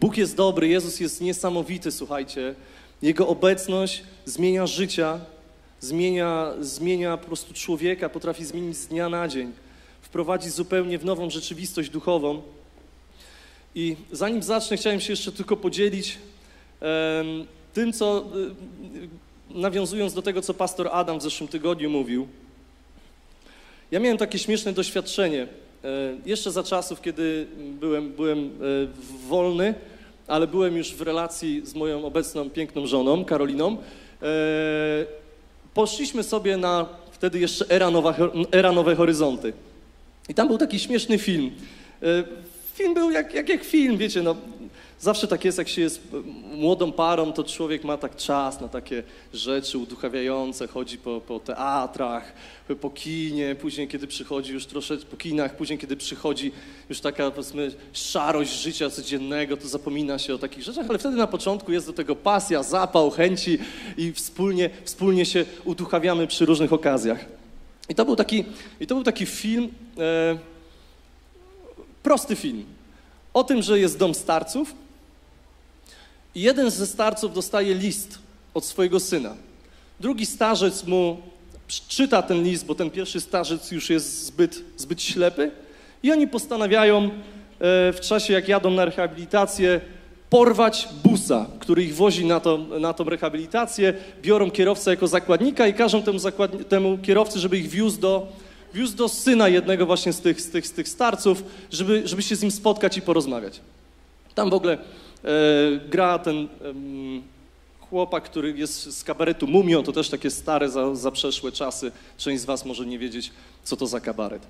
Bóg jest dobry, Jezus jest niesamowity, słuchajcie. Jego obecność zmienia życia, zmienia, zmienia po prostu człowieka, potrafi zmienić z dnia na dzień, wprowadzić zupełnie w nową rzeczywistość duchową. I zanim zacznę, chciałem się jeszcze tylko podzielić em, tym, co, y, nawiązując do tego, co pastor Adam w zeszłym tygodniu mówił. Ja miałem takie śmieszne doświadczenie. E, jeszcze za czasów, kiedy byłem, byłem e, wolny, ale byłem już w relacji z moją obecną piękną żoną, Karoliną. E, Poszliśmy sobie na wtedy jeszcze era, Nowa, era Nowe Horyzonty. I tam był taki śmieszny film. Film był jak, jak, jak film, wiecie, no. Zawsze tak jest, jak się jest młodą parą, to człowiek ma tak czas na takie rzeczy uduchawiające, chodzi po, po teatrach, po kinie, później kiedy przychodzi już troszeczkę po kinach, później kiedy przychodzi już taka powiedzmy szarość życia codziennego, to zapomina się o takich rzeczach, ale wtedy na początku jest do tego pasja, zapał, chęci i wspólnie, wspólnie się uduchawiamy przy różnych okazjach. I to był taki, i to był taki film, e, prosty film, o tym, że jest dom starców i jeden ze starców dostaje list od swojego syna. Drugi starzec mu czyta ten list, bo ten pierwszy starzec już jest zbyt, zbyt ślepy i oni postanawiają e, w czasie, jak jadą na rehabilitację, porwać busa, który ich wozi na, to, na tą rehabilitację, biorą kierowcę jako zakładnika i każą temu, zakładni- temu kierowcy, żeby ich wiózł do, wiózł do syna jednego właśnie z tych, z tych, z tych starców, żeby, żeby się z nim spotkać i porozmawiać. Tam w ogóle gra ten chłopak, który jest z kabaretu Mumio, to też takie stare, za, zaprzeszłe czasy. Część z was może nie wiedzieć, co to za kabaret.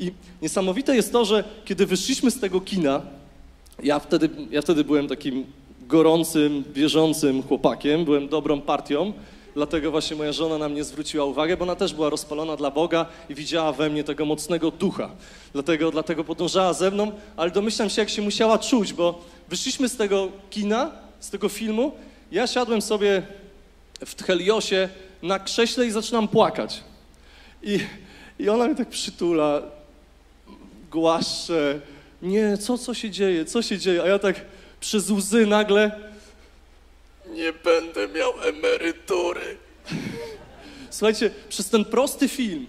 I niesamowite jest to, że kiedy wyszliśmy z tego kina, ja wtedy, ja wtedy byłem takim gorącym, bieżącym chłopakiem, byłem dobrą partią, dlatego właśnie moja żona na mnie zwróciła uwagę, bo ona też była rozpalona dla Boga i widziała we mnie tego mocnego ducha. Dlatego, dlatego podążała ze mną, ale domyślam się, jak się musiała czuć, bo wyszliśmy z tego kina, z tego filmu, ja siadłem sobie w Tcheliosie na krześle i zaczynam płakać. I, I ona mnie tak przytula, głaszcze, nie, co, co się dzieje, co się dzieje? A ja tak przez łzy nagle, nie będę miał emerytury. Słuchajcie, przez ten prosty film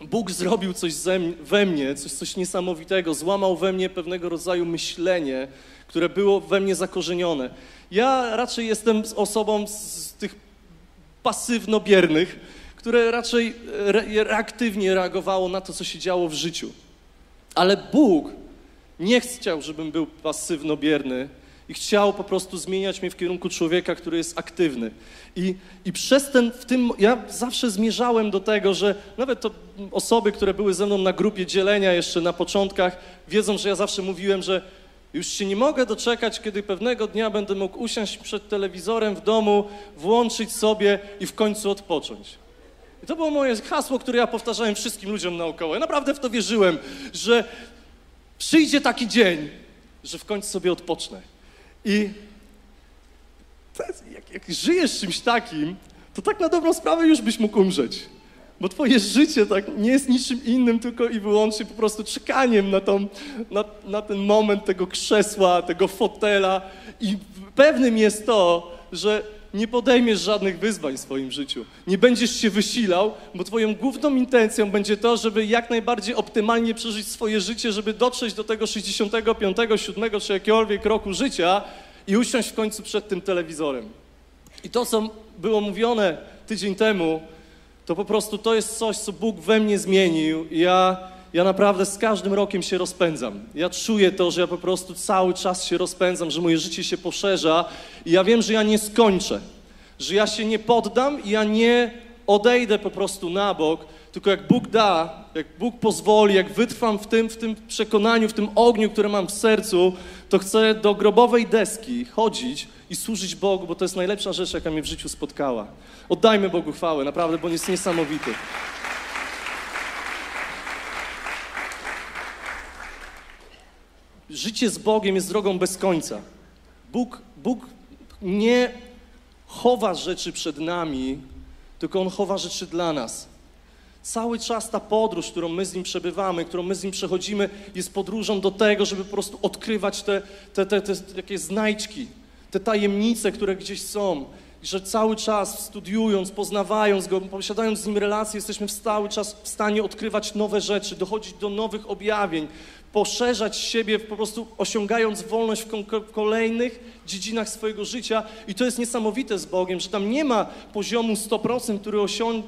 Bóg zrobił coś we mnie, coś, coś niesamowitego, złamał we mnie pewnego rodzaju myślenie, które było we mnie zakorzenione. Ja raczej jestem osobą z, tych pasywno-biernych, które raczej re, reaktywnie reagowało na to, co się działo w życiu. Ale Bóg nie chciał, żebym był pasywno-bierny i chciał po prostu zmieniać mnie w kierunku człowieka, który jest aktywny. I, I przez ten, w tym, ja zawsze zmierzałem do tego, że nawet to osoby, które były ze mną na grupie dzielenia jeszcze na początkach, wiedzą, że ja zawsze mówiłem, że już się nie mogę doczekać, kiedy pewnego dnia będę mógł usiąść przed telewizorem w domu, włączyć sobie i w końcu odpocząć. I to było moje hasło, które ja powtarzałem wszystkim ludziom naokoło. Ja naprawdę w to wierzyłem, że przyjdzie taki dzień, że w końcu sobie odpocznę. I jak, jak żyjesz czymś takim, to tak na dobrą sprawę już byś mógł umrzeć. Bo twoje życie tak nie jest niczym innym, tylko i wyłącznie po prostu czekaniem na, tą, na, na ten moment tego krzesła, tego fotela. I pewnym jest to, że nie podejmiesz żadnych wyzwań w swoim życiu. Nie będziesz się wysilał, bo twoją główną intencją będzie to, żeby jak najbardziej optymalnie przeżyć swoje życie, żeby dotrzeć do tego 65, 7 czy jakiegokolwiek roku życia i usiąść w końcu przed tym telewizorem. I to, co było mówione tydzień temu, to po prostu to jest coś, co Bóg we mnie zmienił. Ja, ja naprawdę z każdym rokiem się rozpędzam. Ja czuję to, że ja po prostu cały czas się rozpędzam, że moje życie się poszerza i ja wiem, że ja nie skończę, że ja się nie poddam i ja nie odejdę po prostu na bok, tylko jak Bóg da, jak Bóg pozwoli, jak wytrwam w tym, w tym przekonaniu, w tym ogniu, które mam w sercu, to chcę do grobowej deski chodzić i służyć Bogu, bo to jest najlepsza rzecz, jaka mnie w życiu spotkała. Oddajmy Bogu chwałę, naprawdę, bo On jest niesamowity. Życie z Bogiem jest drogą bez końca. Bóg, Bóg nie chowa rzeczy przed nami, tylko On chowa rzeczy dla nas. Cały czas ta podróż, którą my z Nim przebywamy, którą my z Nim przechodzimy, jest podróżą do tego, żeby po prostu odkrywać te, te, te, te takie znajdźki, te tajemnice, które gdzieś są. Że cały czas studiując, poznawając Go, posiadając z Nim relacje, jesteśmy cały czas w stanie odkrywać nowe rzeczy, dochodzić do nowych objawień, poszerzać siebie, po prostu osiągając wolność w, kolejnych dziedzinach swojego życia. I to jest niesamowite z Bogiem, że tam nie ma poziomu 100%, który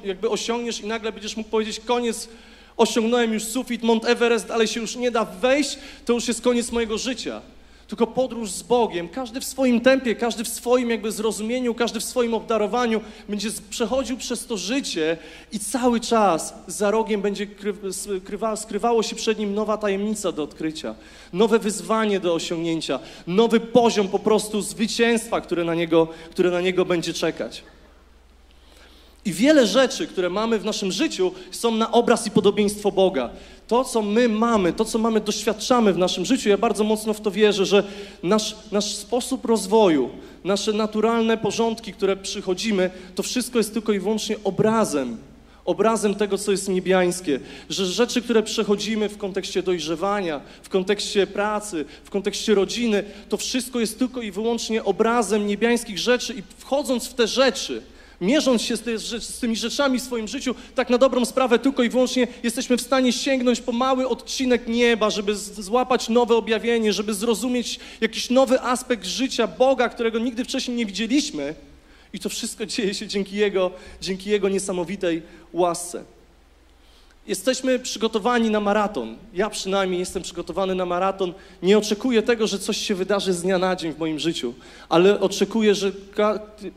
jakby osiągniesz i nagle będziesz mógł powiedzieć koniec, osiągnąłem już sufit, Mount Everest, ale się już nie da wejść, to już jest koniec mojego życia tylko podróż z Bogiem. Każdy w swoim tempie, każdy w swoim jakby zrozumieniu, każdy w swoim obdarowaniu będzie przechodził przez to życie i cały czas za rogiem będzie skrywa, skrywało się przed nim nowa tajemnica do odkrycia, nowe wyzwanie do osiągnięcia, nowy poziom po prostu zwycięstwa, które na niego, które na niego będzie czekać. I wiele rzeczy, które mamy w naszym życiu, są na obraz i podobieństwo Boga. To, co my mamy, to, co mamy, doświadczamy w naszym życiu, ja bardzo mocno w to wierzę, że nasz, nasz sposób rozwoju, nasze naturalne porządki, które przychodzimy, to wszystko jest tylko i wyłącznie obrazem obrazem tego, co jest niebiańskie, że rzeczy, które przechodzimy w kontekście dojrzewania, w kontekście pracy, w kontekście rodziny, to wszystko jest tylko i wyłącznie obrazem niebiańskich rzeczy i wchodząc w te rzeczy, Mierząc się z, tymi rzeczami w swoim życiu, tak na dobrą sprawę tylko i wyłącznie jesteśmy w stanie sięgnąć po mały odcinek nieba, żeby złapać nowe objawienie, żeby zrozumieć jakiś nowy aspekt życia Boga, którego nigdy wcześniej nie widzieliśmy. I to wszystko dzieje się dzięki Jego, dzięki Jego niesamowitej łasce. Jesteśmy przygotowani na maraton. Ja przynajmniej jestem przygotowany na maraton. Nie oczekuję tego, że coś się wydarzy z dnia na dzień w moim życiu, ale oczekuję, że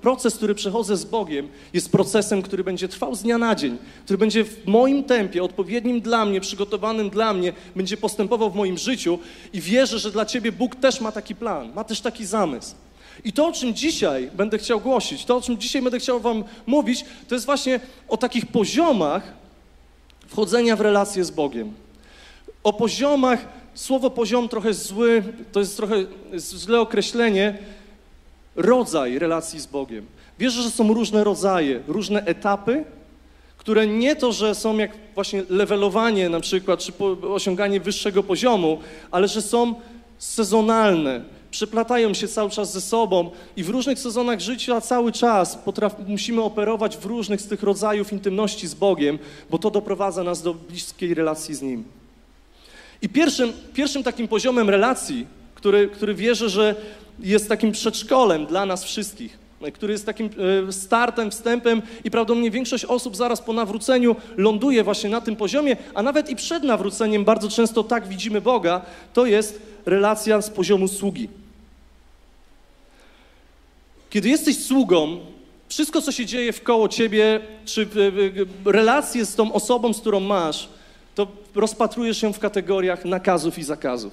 proces, który przechodzę z Bogiem, jest procesem, który będzie trwał z dnia na dzień, który będzie w moim tempie, odpowiednim dla mnie, przygotowanym dla mnie, będzie postępował w moim życiu i wierzę, że dla Ciebie Bóg też ma taki plan, ma też taki zamysł. I to, o czym dzisiaj będę chciał głosić, to, o czym dzisiaj będę chciał Wam mówić, to jest właśnie o takich poziomach, wchodzenia w relacje z Bogiem. O poziomach, słowo poziom trochę zły, to jest trochę źle określenie, rodzaj relacji z Bogiem. Wierzę, że są różne rodzaje, różne etapy, które nie to, że są jak właśnie levelowanie na przykład, czy osiąganie wyższego poziomu, ale że są sezonalne, przeplatają się cały czas ze sobą i w różnych sezonach życia cały czas musimy operować w różnych z tych rodzajów intymności z Bogiem, bo to doprowadza nas do bliskiej relacji z Nim. I pierwszym, pierwszym takim poziomem relacji, który, który wierzę, że jest takim przedszkolem dla nas wszystkich, który jest takim e, startem, wstępem i prawdopodobnie większość osób zaraz po nawróceniu ląduje właśnie na tym poziomie, a nawet i przed nawróceniem bardzo często tak widzimy Boga, to jest relacja z poziomu sługi. Kiedy jesteś sługą, wszystko, co się dzieje wkoło ciebie, czy relacje z tą osobą, z którą masz, to rozpatrujesz ją w kategoriach nakazów i zakazów.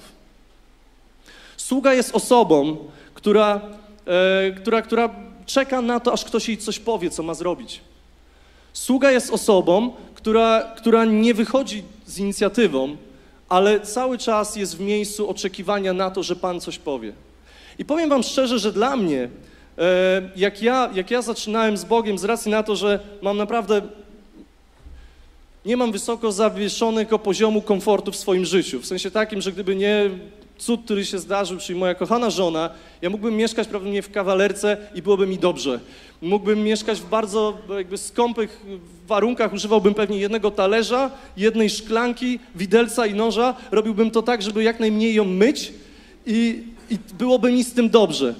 Sługa jest osobą, która, e, która, która czeka na to, aż ktoś jej coś powie, co ma zrobić. Sługa jest osobą, która, która nie wychodzi z inicjatywą, ale cały czas jest w miejscu oczekiwania na to, że Pan coś powie. I powiem Wam szczerze, że dla mnie, e, jak ja, jak ja zaczynałem z Bogiem, z racji na to, że mam naprawdę nie mam wysoko zawieszonego poziomu komfortu w swoim życiu. W sensie takim, że gdyby nie cud, który się zdarzył, czyli moja kochana żona, ja mógłbym mieszkać prawdopodobnie w kawalerce i byłoby mi dobrze. Mógłbym mieszkać w bardzo jakby skąpych warunkach, używałbym pewnie jednego talerza, jednej szklanki, widelca i noża. Robiłbym to tak, żeby jak najmniej ją myć i, i byłoby mi z tym dobrze.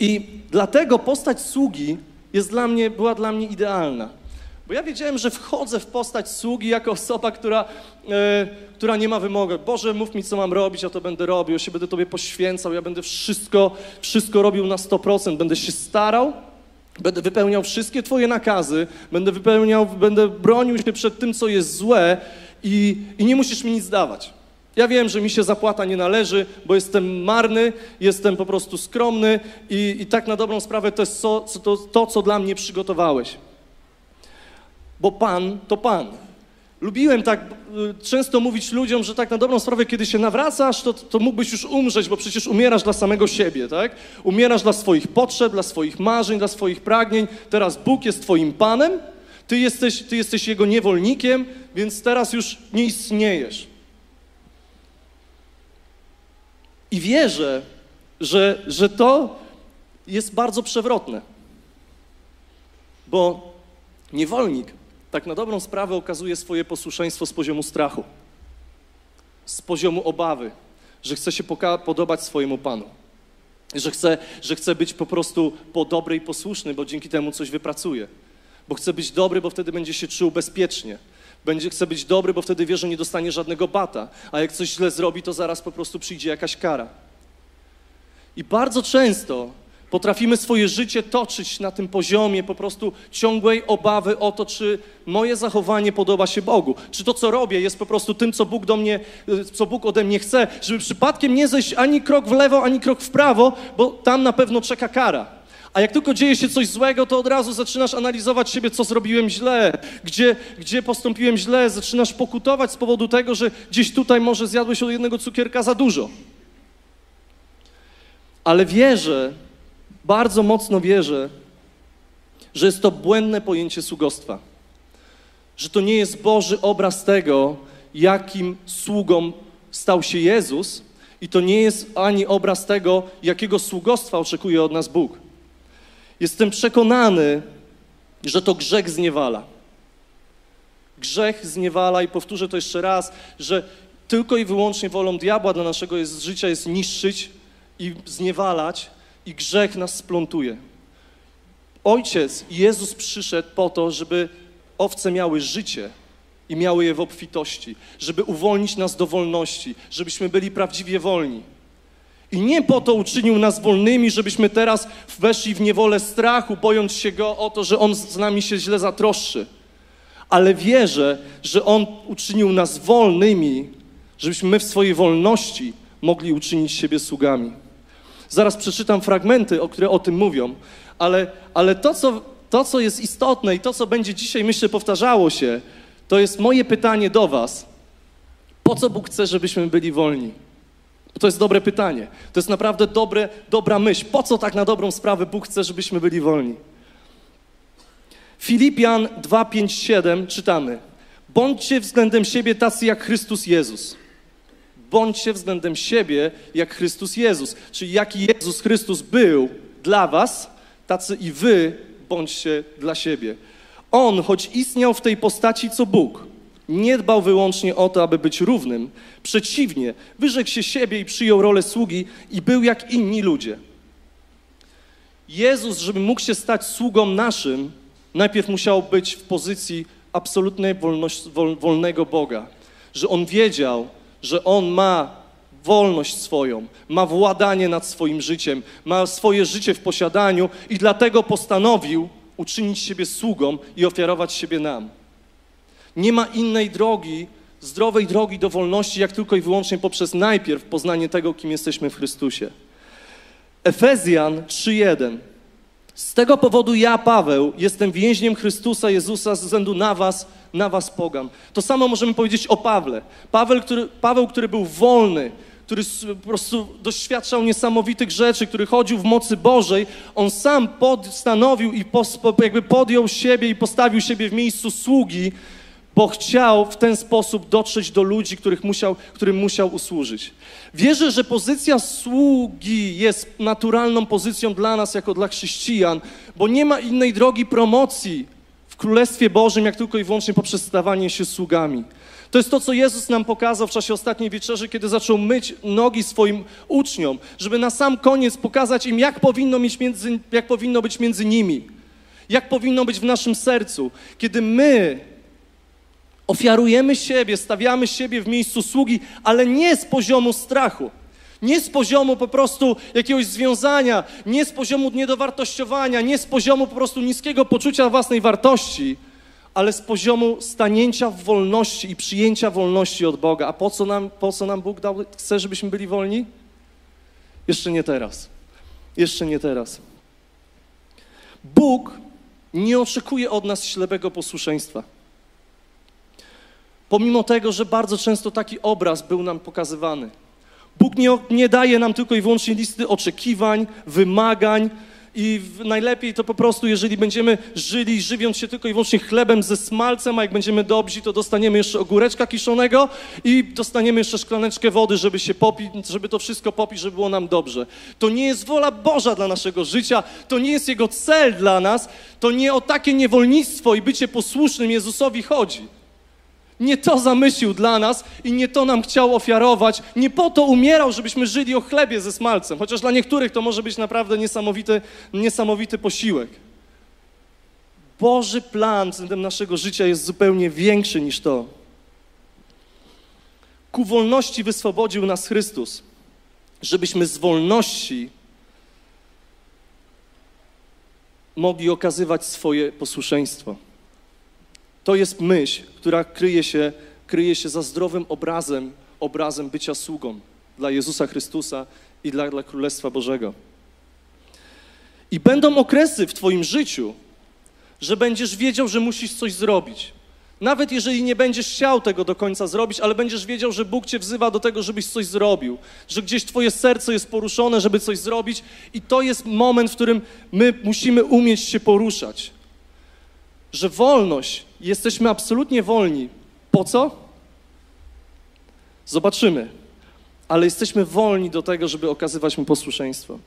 I dlatego postać sługi jest dla mnie, była dla mnie idealna. Bo ja wiedziałem, że wchodzę w postać sługi jako osoba, która, e, która nie ma wymogów. Boże, mów mi, co mam robić, ja to będę robił, ja się będę Tobie poświęcał, ja będę wszystko, wszystko robił na 100%, będę się starał, będę wypełniał wszystkie Twoje nakazy, będę wypełniał, będę bronił się przed tym, co jest złe i, i nie musisz mi nic dawać. Ja wiem, że mi się zapłata nie należy, bo jestem marny, jestem po prostu skromny i, i tak na dobrą sprawę to jest to, to, to, co dla mnie przygotowałeś bo Pan to Pan. Lubiłem tak y, często mówić ludziom, że tak na dobrą sprawę, kiedy się nawracasz, to, to mógłbyś już umrzeć, bo przecież umierasz dla samego siebie, tak? Umierasz dla swoich potrzeb, dla swoich marzeń, dla swoich pragnień. Teraz Bóg jest Twoim Panem, Ty jesteś, ty jesteś Jego niewolnikiem, więc teraz już nie istniejesz. I wierzę, że, że to jest bardzo przewrotne. Bo niewolnik tak na dobrą sprawę okazuje swoje posłuszeństwo z poziomu strachu, z poziomu obawy, że chce się podobać swojemu Panu. Że chce, że chce być po prostu po dobry i posłuszny, bo dzięki temu coś wypracuje. Bo chce być dobry, bo wtedy będzie się czuł bezpiecznie. Będzie, chce być dobry, bo wtedy wie, że nie dostanie żadnego bata. A jak coś źle zrobi, to zaraz po prostu przyjdzie jakaś kara. I bardzo często potrafimy swoje życie toczyć na tym poziomie po prostu ciągłej obawy o to, czy moje zachowanie podoba się Bogu. Czy to, co robię, jest po prostu tym, co Bóg do mnie, co Bóg ode mnie chce, żeby przypadkiem nie zejść ani krok w lewo, ani krok w prawo, bo tam na pewno czeka kara. A jak tylko dzieje się coś złego, to od razu zaczynasz analizować siebie, co zrobiłem źle, gdzie, gdzie postąpiłem źle, zaczynasz pokutować z powodu tego, że gdzieś tutaj może zjadłeś od jednego cukierka za dużo. Ale wierzę, bardzo mocno wierzę, że jest to błędne pojęcie sługostwa. Że to nie jest Boży obraz tego, jakim sługą stał się Jezus, i to nie jest ani obraz tego, jakiego sługostwa oczekuje od nas Bóg. Jestem przekonany, że to grzech zniewala. Grzech zniewala i powtórzę to jeszcze raz, że tylko i wyłącznie wolą diabła dla naszego jest, życia jest niszczyć i zniewalać i grzech nas splątuje. Ojciec, Jezus przyszedł po to, żeby owce miały życie i miały je w obfitości, żeby uwolnić nas do wolności, żebyśmy byli prawdziwie wolni. I nie po to uczynił nas wolnymi, żebyśmy teraz weszli w niewolę strachu, bojąc się Go o to, że On z nami się źle zatroszczy. Ale wierzę, że On uczynił nas wolnymi, żebyśmy my w swojej wolności mogli uczynić siebie sługami. Zaraz przeczytam fragmenty, o które o tym mówią, ale, ale to, co, to, co jest istotne i to, co będzie dzisiaj, myślę, powtarzało się, to jest moje pytanie do Was. Po co Bóg chce, żebyśmy byli wolni? To jest dobre pytanie. To jest naprawdę dobre, dobra myśl. Po co tak na dobrą sprawę Bóg chce, żebyśmy byli wolni? Filipian 2, 5, 7 czytamy. Bądźcie względem siebie tacy jak Chrystus Jezus. Bądźcie względem siebie jak Chrystus Jezus. Czyli jaki Jezus Chrystus był dla was, tacy i wy bądźcie dla siebie. On, choć istniał w tej postaci co Bóg, nie dbał wyłącznie o to, aby być równym. Przeciwnie, wyrzekł się siebie i przyjął rolę sługi i był jak inni ludzie. Jezus, żeby mógł się stać sługą naszym, najpierw musiał być w pozycji absolutnej wolność, wol, wolnego Boga. Że On wiedział, że On ma wolność swoją, ma władanie nad swoim życiem, ma swoje życie w posiadaniu i dlatego postanowił uczynić siebie sługą i ofiarować siebie nam. Nie ma innej drogi, zdrowej drogi do wolności, jak tylko i wyłącznie poprzez najpierw poznanie tego, kim jesteśmy w Chrystusie. Efezjan 3:1. Z tego powodu ja, Paweł, jestem więźniem Chrystusa Jezusa ze względu na was, na was pogam. To samo możemy powiedzieć o Pawle. Paweł, który, Paweł, który był wolny, który po prostu doświadczał niesamowitych rzeczy, który chodził w mocy Bożej, on sam postanowił i jakby podjął siebie i postawił siebie w miejscu sługi, bo chciał w ten sposób dotrzeć do ludzi, których musiał, którym musiał usłużyć. Wierzę, że pozycja sługi jest naturalną pozycją dla nas, jako dla chrześcijan, bo nie ma innej drogi promocji w Królestwie Bożym, jak tylko i wyłącznie poprzez stawanie się sługami. To jest to, co Jezus nam pokazał w czasie ostatniej wieczerzy, kiedy zaczął myć nogi swoim uczniom, żeby na sam koniec pokazać im, jak powinno, mieć między, jak powinno być między nimi, jak powinno być w naszym sercu. Kiedy my Ofiarujemy siebie, stawiamy siebie w miejscu sługi, ale nie z poziomu strachu. Nie z poziomu po prostu jakiegoś związania, nie z poziomu niedowartościowania, nie z poziomu po prostu niskiego poczucia własnej wartości, ale z poziomu stanięcia w wolności i przyjęcia wolności od Boga. A po co nam, po co nam Bóg dał, chce, żebyśmy byli wolni? Jeszcze nie teraz. Jeszcze nie teraz. Bóg nie oczekuje od nas ślepego posłuszeństwa. Pomimo tego, że bardzo często taki obraz był nam pokazywany. Bóg nie, nie daje nam tylko i wyłącznie listy oczekiwań, wymagań I najlepiej to po prostu, jeżeli będziemy żyli, żywiąc się tylko i wyłącznie chlebem ze smalcem, a jak będziemy dobrzy, to dostaniemy jeszcze ogóreczka kiszonego i dostaniemy jeszcze szklaneczkę wody, żeby się popić, żeby to wszystko popić, żeby było nam dobrze. To nie jest wola Boża dla naszego życia, to nie jest Jego cel dla nas, to nie o takie niewolnictwo i bycie posłusznym Jezusowi chodzi. Nie to zamyślił dla nas i nie to nam chciał ofiarować. Nie po to umierał, żebyśmy żyli o chlebie ze smalcem. Chociaż dla niektórych to może być naprawdę niesamowity, niesamowity posiłek. Boży plan względem naszego życia jest zupełnie większy niż to. Ku wolności wyswobodził nas Chrystus, żebyśmy z wolności mogli okazywać swoje posłuszeństwo. To jest myśl, która kryje się, kryje się za zdrowym obrazem, obrazem bycia sługą dla Jezusa Chrystusa i dla, dla Królestwa Bożego. I będą okresy w Twoim życiu, że będziesz wiedział, że musisz coś zrobić. Nawet jeżeli nie będziesz chciał tego do końca zrobić, ale będziesz wiedział, że Bóg Cię wzywa do tego, żebyś coś zrobił, że gdzieś Twoje serce jest poruszone, żeby coś zrobić, i to jest moment, w którym my musimy umieć się poruszać. Że wolność jesteśmy absolutnie wolni. Po co? Zobaczymy. Ale jesteśmy wolni do tego, żeby okazywać mu posłuszeństwo.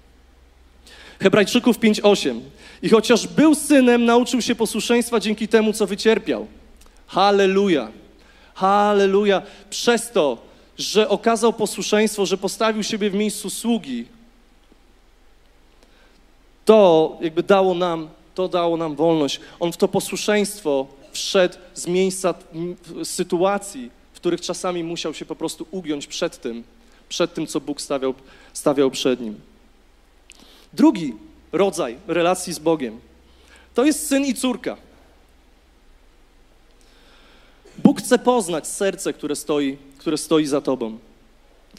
Hebrajczyków 5:8. I chociaż był synem, nauczył się posłuszeństwa dzięki temu, co wycierpiał. Halleluja. Halleluja. Przez to, że okazał posłuszeństwo, że postawił siebie w miejscu sługi, to jakby dało nam, to dało nam wolność. On w to posłuszeństwo wszedł z miejsca sytuacji, w których czasami musiał się po prostu ugiąć przed tym, przed tym, co Bóg stawiał, stawiał przed nim. Drugi rodzaj relacji z Bogiem to jest syn i córka. Bóg chce poznać serce, które stoi, które stoi za tobą.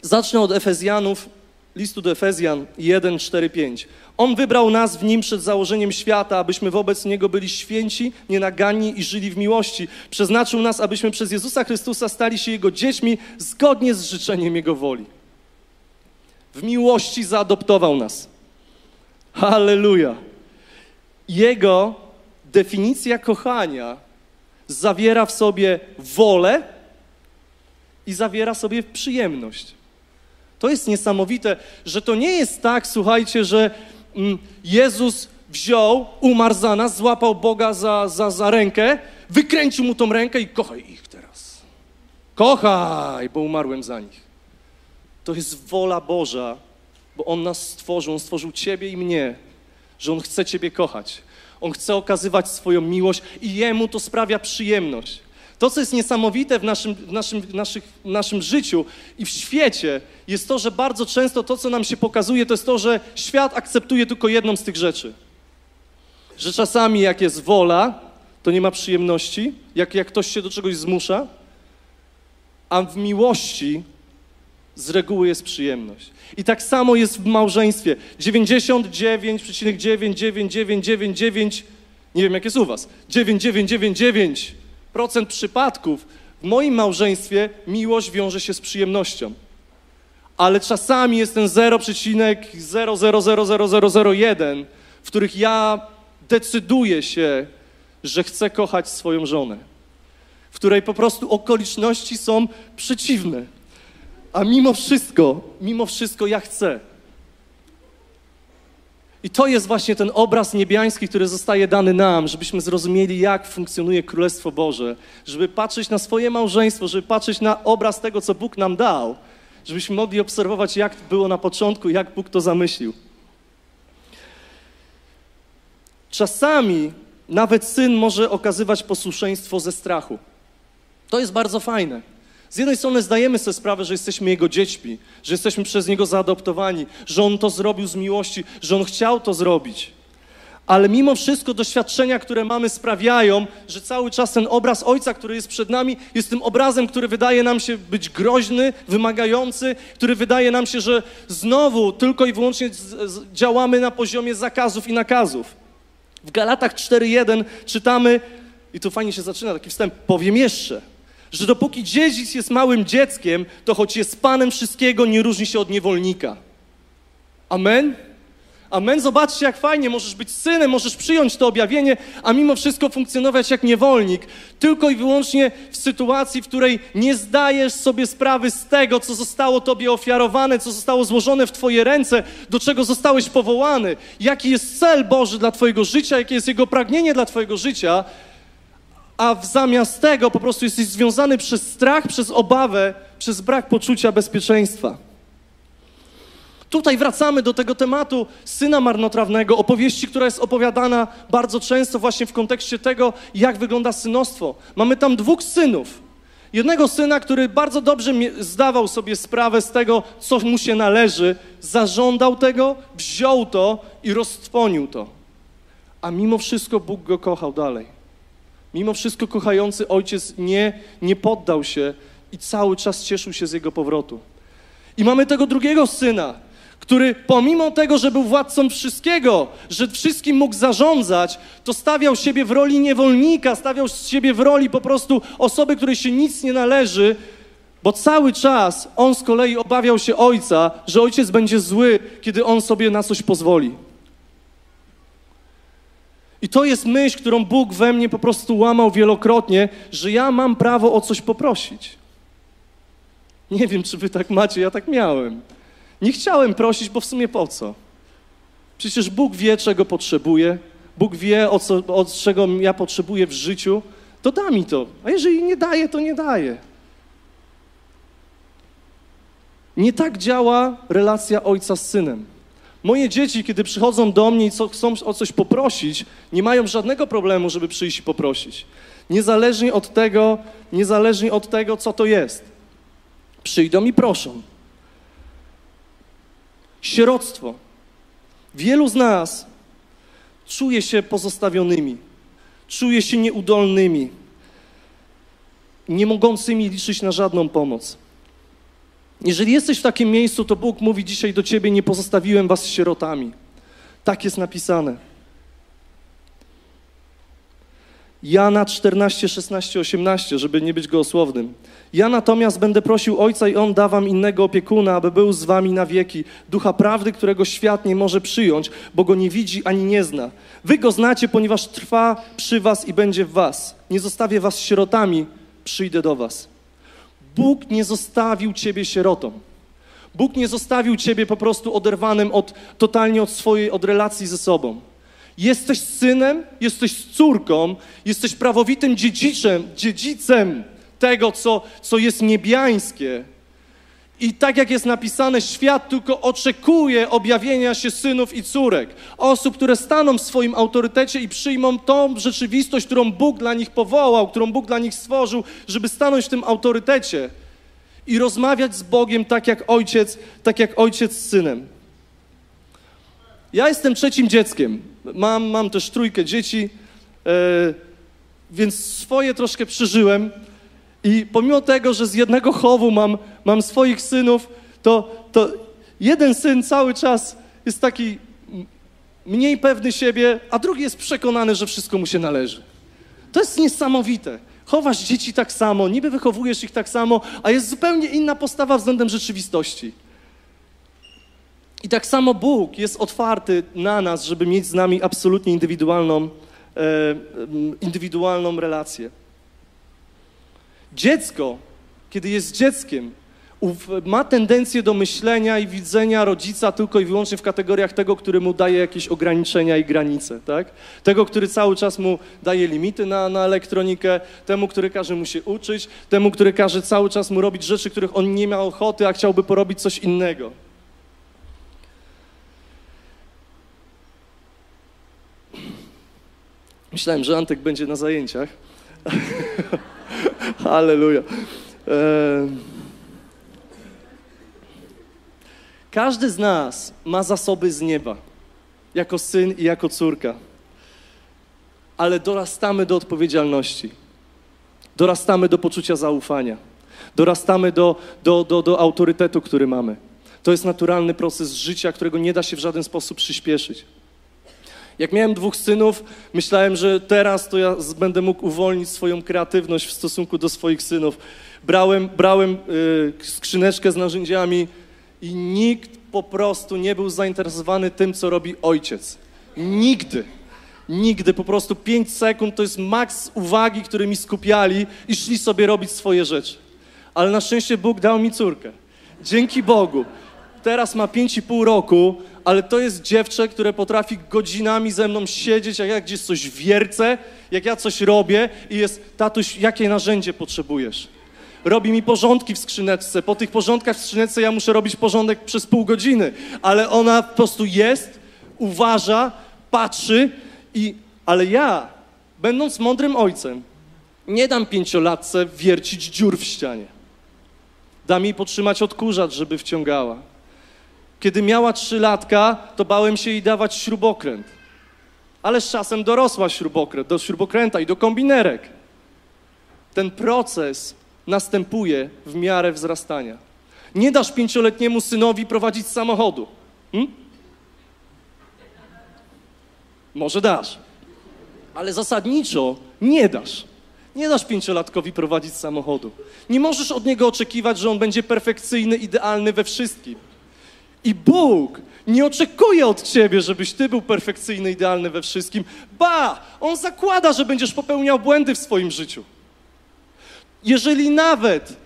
Zacznę od Efezjanów, listu do Efezjan 1, 4, 5. On wybrał nas w nim przed założeniem świata, abyśmy wobec niego byli święci, nienagani i żyli w miłości. Przeznaczył nas, abyśmy przez Jezusa Chrystusa stali się jego dziećmi zgodnie z życzeniem jego woli. W miłości zaadoptował nas. Halleluja. Jego definicja kochania zawiera w sobie wolę i zawiera sobie przyjemność. To jest niesamowite, że to nie jest tak, słuchajcie, że mm, Jezus wziął, umarł za nas, złapał Boga za, za, za rękę, wykręcił mu tą rękę i kochaj ich teraz. Kochaj, bo umarłem za nich. To jest wola Boża, bo On nas stworzył, On stworzył Ciebie i mnie, że On chce Ciebie kochać. On chce okazywać swoją miłość i Jemu to sprawia przyjemność. To, co jest niesamowite w naszym, w naszym, w naszych, w naszym życiu i w świecie, jest to, że bardzo często to, co nam się pokazuje, to jest to, że świat akceptuje tylko jedną z tych rzeczy. Że czasami, jak jest wola, to nie ma przyjemności, jak, jak ktoś się do czegoś zmusza, a w miłości z reguły jest przyjemność. I tak samo jest w małżeństwie. 99,99999, nie wiem jak jest u was, 9999 procent przypadków w moim małżeństwie miłość wiąże się z przyjemnością. Ale czasami jest ten 0,0000001, w których ja decyduję się, że chcę kochać swoją żonę. W której po prostu okoliczności są przeciwne. A mimo wszystko, mimo wszystko ja chcę. I to jest właśnie ten obraz niebiański, który zostaje dany nam, żebyśmy zrozumieli, jak funkcjonuje Królestwo Boże, żeby patrzeć na swoje małżeństwo, żeby patrzeć na obraz tego, co Bóg nam dał, żebyśmy mogli obserwować, jak było na początku, jak Bóg to zamyślił. Czasami nawet syn może okazywać posłuszeństwo ze strachu. To jest bardzo fajne. Z jednej strony zdajemy sobie sprawę, że jesteśmy Jego dziećmi, że jesteśmy przez Niego zaadoptowani, że On to zrobił z miłości, że On chciał to zrobić. Ale mimo wszystko doświadczenia, które mamy, sprawiają, że cały czas ten obraz Ojca, który jest przed nami, jest tym obrazem, który wydaje nam się być groźny, wymagający, który wydaje nam się, że znowu tylko i wyłącznie działamy na poziomie zakazów i nakazów. W Galatach 4.1 czytamy, i tu fajnie się zaczyna taki wstęp, powiem jeszcze – że dopóki dziedzic jest małym dzieckiem, to choć jest panem wszystkiego, nie różni się od niewolnika. Amen? Amen. Zobaczcie, jak fajnie możesz być synem, możesz przyjąć to objawienie, a mimo wszystko funkcjonować jak niewolnik. Tylko i wyłącznie w sytuacji, w której nie zdajesz sobie sprawy z tego, co zostało Tobie ofiarowane, co zostało złożone w Twoje ręce, do czego zostałeś powołany, jaki jest cel Boży dla Twojego życia, jakie jest Jego pragnienie dla Twojego życia, a w zamiast tego po prostu jesteś związany przez strach, przez obawę, przez brak poczucia bezpieczeństwa. Tutaj wracamy do tego tematu syna marnotrawnego, opowieści, która jest opowiadana bardzo często właśnie w kontekście tego, jak wygląda synostwo. Mamy tam dwóch synów. Jednego syna, który bardzo dobrze zdawał sobie sprawę z tego, co mu się należy, zażądał tego, wziął to i roztrwonił to. A mimo wszystko Bóg go kochał dalej. Mimo wszystko kochający ojciec nie, nie poddał się i cały czas cieszył się z jego powrotu. I mamy tego drugiego syna, który pomimo tego, że był władcą wszystkiego, że wszystkim mógł zarządzać, to stawiał siebie w roli niewolnika, stawiał siebie w roli po prostu osoby, której się nic nie należy, bo cały czas on z kolei obawiał się ojca, że ojciec będzie zły, kiedy on sobie na coś pozwoli. I to jest myśl, którą Bóg we mnie po prostu łamał wielokrotnie, że ja mam prawo o coś poprosić. Nie wiem, czy wy tak macie, ja tak miałem. Nie chciałem prosić, bo w sumie po co? Przecież Bóg wie, czego potrzebuję. Bóg wie, o, co, o czego ja potrzebuję w życiu. To da mi to. A jeżeli nie daje, to nie daje. Nie tak działa relacja ojca z synem. Moje dzieci, kiedy przychodzą do mnie i chcą o coś poprosić, nie mają żadnego problemu, żeby przyjść i poprosić. Niezależnie od tego, niezależnie od tego, co to jest. Przyjdą i proszą. Sieroctwo. Wielu z nas czuje się pozostawionymi, czuje się nieudolnymi, nie mogącymi liczyć na żadną pomoc. Jeżeli jesteś w takim miejscu, to Bóg mówi dzisiaj do ciebie: Nie pozostawiłem was sierotami. Tak jest napisane. Jana 14, 16, 18, żeby nie być gołosłownym. Ja natomiast będę prosił Ojca i On da wam innego opiekuna, aby był z wami na wieki, ducha prawdy, którego świat nie może przyjąć, bo go nie widzi ani nie zna. Wy go znacie, ponieważ trwa przy was i będzie w was. Nie zostawię was sierotami, przyjdę do was. Bóg nie zostawił ciebie sierotą. Bóg nie zostawił ciebie po prostu oderwanym od, totalnie od swojej, od relacji ze sobą. Jesteś synem, jesteś córką, jesteś prawowitym dziedziczem, dziedzicem tego, co, co jest niebiańskie. I tak jak jest napisane, świat tylko oczekuje objawienia się synów i córek. Osób, które staną w swoim autorytecie i przyjmą tą rzeczywistość, którą Bóg dla nich powołał, którą Bóg dla nich stworzył, żeby stanąć w tym autorytecie i rozmawiać z Bogiem tak jak ojciec, tak jak ojciec z synem. Ja jestem trzecim dzieckiem. Mam, mam też trójkę dzieci, e, więc swoje troszkę przeżyłem. I pomimo tego, że z jednego chowu mam, mam swoich synów, to, to jeden syn cały czas jest taki mniej pewny siebie, a drugi jest przekonany, że wszystko mu się należy. To jest niesamowite. Chowasz dzieci tak samo, niby wychowujesz ich tak samo, a jest zupełnie inna postawa względem rzeczywistości. I tak samo Bóg jest otwarty na nas, żeby mieć z nami absolutnie indywidualną, e, indywidualną relację. Dziecko, kiedy jest dzieckiem, ma tendencję do myślenia i widzenia rodzica tylko i wyłącznie w kategoriach tego, który mu daje jakieś ograniczenia i granice, tak? Tego, który cały czas mu daje limity na, na elektronikę, temu, który każe mu się uczyć, temu, który każe cały czas mu robić rzeczy, których on nie miał ochoty, a chciałby porobić coś innego. Myślałem, że Antek będzie na zajęciach. Halleluja. Każdy z nas ma zasoby z nieba, jako syn i jako córka, ale dorastamy do odpowiedzialności, dorastamy do poczucia zaufania, dorastamy do, do, do, do autorytetu, który mamy. To jest naturalny proces życia, którego nie da się w żaden sposób przyspieszyć. Jak miałem dwóch synów, myślałem, że teraz to ja będę mógł uwolnić swoją kreatywność w stosunku do swoich synów. Brałem, brałem y, skrzyneczkę z narzędziami i nikt po prostu nie był zainteresowany tym, co robi ojciec. Nigdy. Nigdy. Po prostu 5 sekund to jest maks uwagi, który mi skupiali i szli sobie robić swoje rzeczy. Ale na szczęście Bóg dał mi córkę. Dzięki Bogu. Teraz ma 5,5 roku, ale to jest dziewczę, które potrafi godzinami ze mną siedzieć, jak ja gdzieś coś wiercę, jak ja coś robię i jest, tatuś, jakie narzędzie potrzebujesz? Robi mi porządki w skrzyneczce. Po tych porządkach w skrzyneczce ja muszę robić porządek przez pół godziny, ale ona po prostu jest, uważa, patrzy i, ale ja, będąc mądrym ojcem, nie dam pięciolatce wiercić dziur w ścianie. Dam jej potrzymać odkurzacz, żeby wciągała. Kiedy miała trzy latka, to bałem się jej dawać śrubokręt. Ale z czasem dorosła śrubokręt, do śrubokręta i do kombinerek. Ten proces następuje w miarę wzrastania. Nie dasz pięcioletniemu synowi prowadzić samochodu. Hm? Może dasz, ale zasadniczo nie dasz. Nie dasz pięciolatkowi prowadzić samochodu. Nie możesz od niego oczekiwać, że on będzie perfekcyjny, idealny we wszystkim. I Bóg nie oczekuje od ciebie, żebyś ty był perfekcyjny, idealny we wszystkim. Ba, on zakłada, że będziesz popełniał błędy w swoim życiu. Jeżeli nawet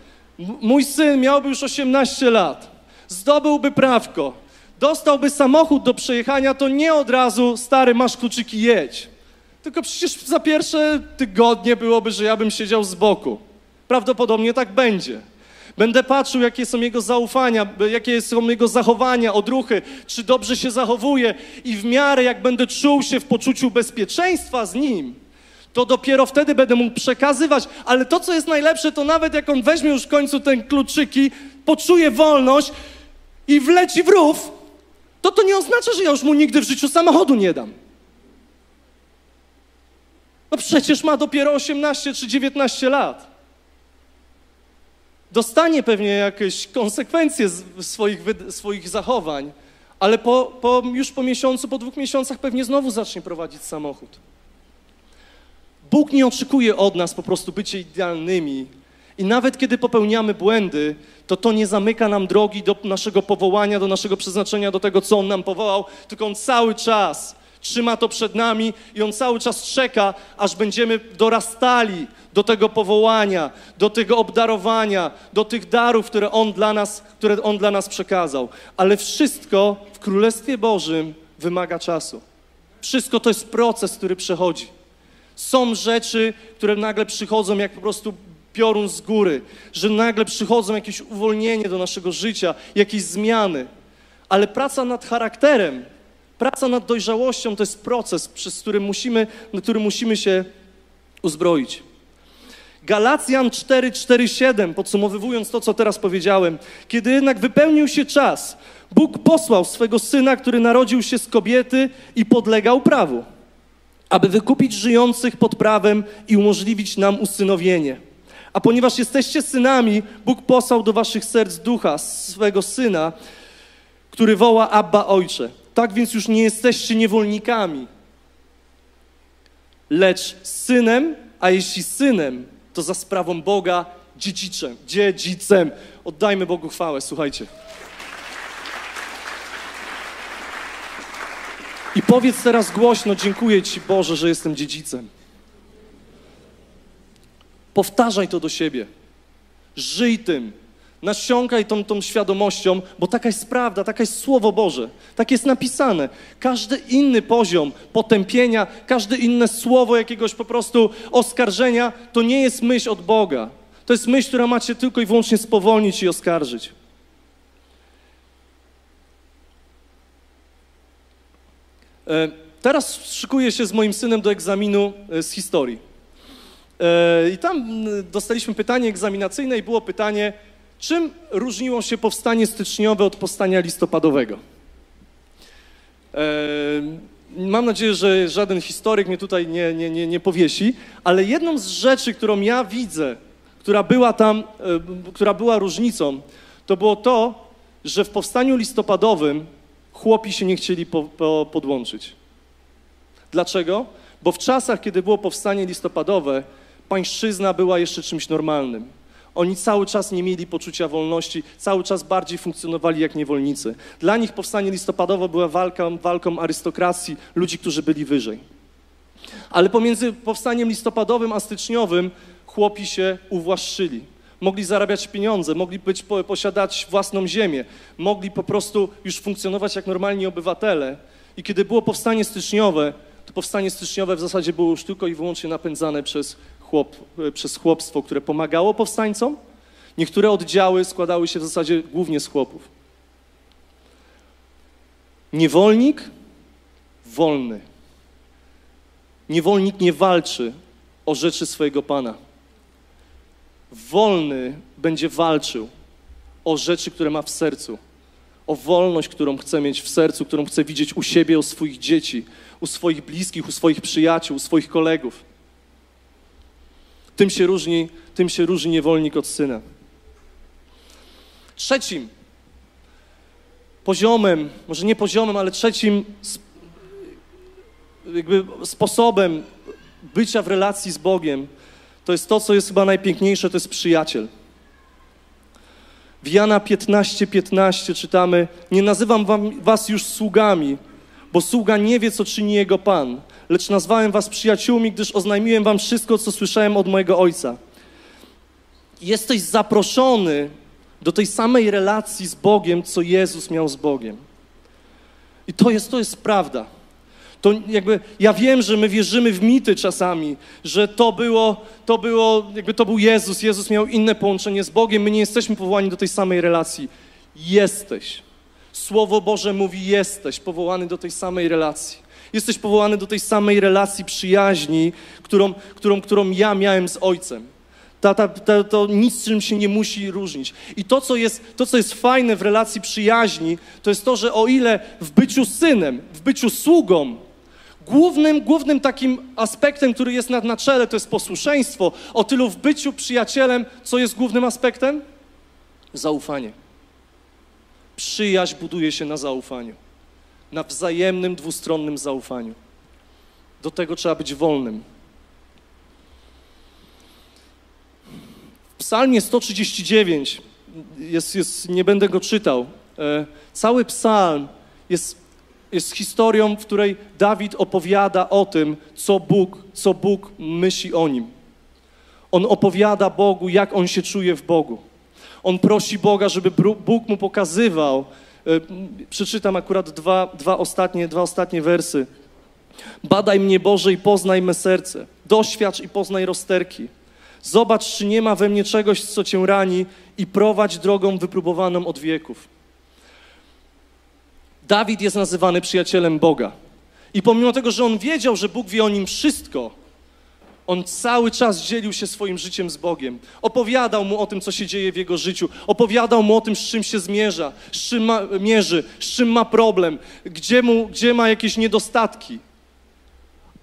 mój syn miałby już 18 lat, zdobyłby prawko, dostałby samochód do przejechania, to nie od razu, stary, masz kluczyki, jedź. Tylko przecież za pierwsze tygodnie byłoby, że ja bym siedział z boku. Prawdopodobnie tak będzie. Będę patrzył, jakie są jego zaufania, jakie są jego zachowania, odruchy, czy dobrze się zachowuje i w miarę jak będę czuł się w poczuciu bezpieczeństwa z nim, to dopiero wtedy będę mógł przekazywać. Ale to, co jest najlepsze, to nawet jak on weźmie już w końcu ten kluczyki, poczuje wolność i wleci w rów, to to nie oznacza, że ja już mu nigdy w życiu samochodu nie dam. No przecież ma dopiero 18 czy 19 lat. Dostanie pewnie jakieś konsekwencje swoich, swoich zachowań, ale po, po, już po miesiącu, po dwóch miesiącach pewnie znowu zacznie prowadzić samochód. Bóg nie oczekuje od nas po prostu bycie idealnymi. I nawet kiedy popełniamy błędy, to to nie zamyka nam drogi do naszego powołania, do naszego przeznaczenia, do tego, co On nam powołał, tylko On cały czas trzyma to przed nami i On cały czas czeka, aż będziemy dorastali do tego powołania, do tego obdarowania, do tych darów, które On dla nas, które On dla nas przekazał. Ale wszystko w Królestwie Bożym wymaga czasu. Wszystko to jest proces, który przechodzi. Są rzeczy, które nagle przychodzą jak po prostu piorun z góry, że nagle przychodzą jakieś uwolnienie do naszego życia, jakieś zmiany. Ale praca nad charakterem, praca nad dojrzałością to jest proces, przez który musimy, który musimy się uzbroić. Galacjan 4:47, podsumowując to, co teraz powiedziałem, kiedy jednak wypełnił się czas, Bóg posłał swego syna, który narodził się z kobiety i podlegał prawu aby wykupić żyjących pod prawem i umożliwić nam usynowienie. A ponieważ jesteście synami, Bóg posłał do waszych serc ducha swego syna, który woła Abba Ojcze. Tak więc już nie jesteście niewolnikami, lecz synem, a jeśli synem, to za sprawą Boga dziedziczem, dziedzicem. Oddajmy Bogu chwałę, słuchajcie. I powiedz teraz głośno: Dziękuję Ci, Boże, że jestem dziedzicem. Powtarzaj to do siebie. Żyj tym. Nasiąkaj tą, tą świadomością, bo taka jest prawda, taka jest Słowo Boże. Tak jest napisane. Każdy inny poziom potępienia, każde inne słowo jakiegoś po prostu oskarżenia, to nie jest myśl od Boga. To jest myśl, która macie tylko i wyłącznie spowolnić i oskarżyć. E, teraz szykuję się z moim synem do egzaminu e, z historii. E, I tam dostaliśmy pytanie egzaminacyjne i było pytanie, czym różniło się powstanie styczniowe od powstania listopadowego? Mam nadzieję, że żaden historyk mnie tutaj nie, nie, nie, nie powiesi, ale jedną z rzeczy, którą ja widzę, która była tam, która była różnicą, to było to, że w powstaniu listopadowym chłopi się nie chcieli po, po, podłączyć. Dlaczego? Bo w czasach, kiedy było powstanie listopadowe, pańszczyzna była jeszcze czymś normalnym. Oni cały czas nie mieli poczucia wolności, cały czas bardziej funkcjonowali jak niewolnicy. Dla nich powstanie listopadowe była walką, walką arystokracji, ludzi, którzy byli wyżej. Ale pomiędzy powstaniem listopadowym a styczniowym chłopi się uwłaszczyli. Mogli zarabiać pieniądze, mogli być, posiadać własną ziemię, mogli po prostu już funkcjonować jak normalni obywatele. I kiedy było powstanie styczniowe, to powstanie styczniowe w zasadzie było już tylko i wyłącznie napędzane przez, chłop, przez chłopstwo, które pomagało powstańcom. Niektóre oddziały składały się w zasadzie głównie z chłopów. Niewolnik wolny. Niewolnik nie walczy o rzeczy swojego pana. Wolny będzie walczył o rzeczy, które ma w sercu, o wolność, którą chce mieć w sercu, którą chce widzieć u siebie, u swoich dzieci, u swoich bliskich, u swoich przyjaciół, u swoich kolegów. Tym się różni, tym się różni niewolnik od syna. Trzecim poziomem, może nie poziomem, ale trzecim jakby sposobem bycia w relacji z Bogiem, to jest to, co jest chyba najpiękniejsze, to jest przyjaciel. W Jana 15, 15 czytamy, nie nazywam wam, was już sługami, bo sługa nie wie, co czyni jego Pan, lecz nazwałem was przyjaciółmi, gdyż oznajmiłem wam wszystko, co słyszałem od mojego Ojca. Jesteś zaproszony do tej samej relacji z Bogiem, co Jezus miał z Bogiem. I to jest, to jest prawda. To jakby, ja wiem, że my wierzymy w mity czasami, że to było, to było, jakby to był Jezus, Jezus miał inne połączenie z Bogiem, my nie jesteśmy powołani do tej samej relacji. Jesteś. Słowo Boże mówi jesteś, powołany do tej samej relacji. Jesteś powołany do tej samej relacji przyjaźni, którą, którą, którą ja miałem z Ojcem. Ta, ta, ta, to nic czym się nie musi różnić. I to co, jest, to, co jest fajne w relacji przyjaźni, to jest to, że o ile w byciu synem, w byciu sługą, Głównym, głównym takim aspektem, który jest na, na czele, to jest posłuszeństwo. O tylu w byciu przyjacielem, co jest głównym aspektem? Zaufanie. Przyjaźń buduje się na zaufaniu. Na wzajemnym, dwustronnym zaufaniu. Do tego trzeba być wolnym. W psalmie 139, jest, jest, nie będę go czytał, e, cały psalm jest jest historią, w której Dawid opowiada o tym, co Bóg, co Bóg myśli o nim. On opowiada Bogu, jak on się czuje w Bogu. On prosi Boga, żeby Bóg mu pokazywał. E, przeczytam akurat dwa, dwa, ostatnie, dwa ostatnie wersy. Badaj mnie, Boże, i poznaj me serce. Doświadcz i poznaj rozterki. Zobacz, czy nie ma we mnie czegoś, co cię rani i prowadź drogą wypróbowaną od wieków. Dawid jest nazywany przyjacielem Boga. I pomimo tego, że on wiedział, że Bóg wie o nim wszystko, on cały czas dzielił się swoim życiem z Bogiem. Opowiadał mu o tym, co się dzieje w jego życiu. Opowiadał mu o tym, z czym się zmierza, z czym ma, mierzy, z czym ma problem, gdzie, mu, gdzie ma jakieś niedostatki.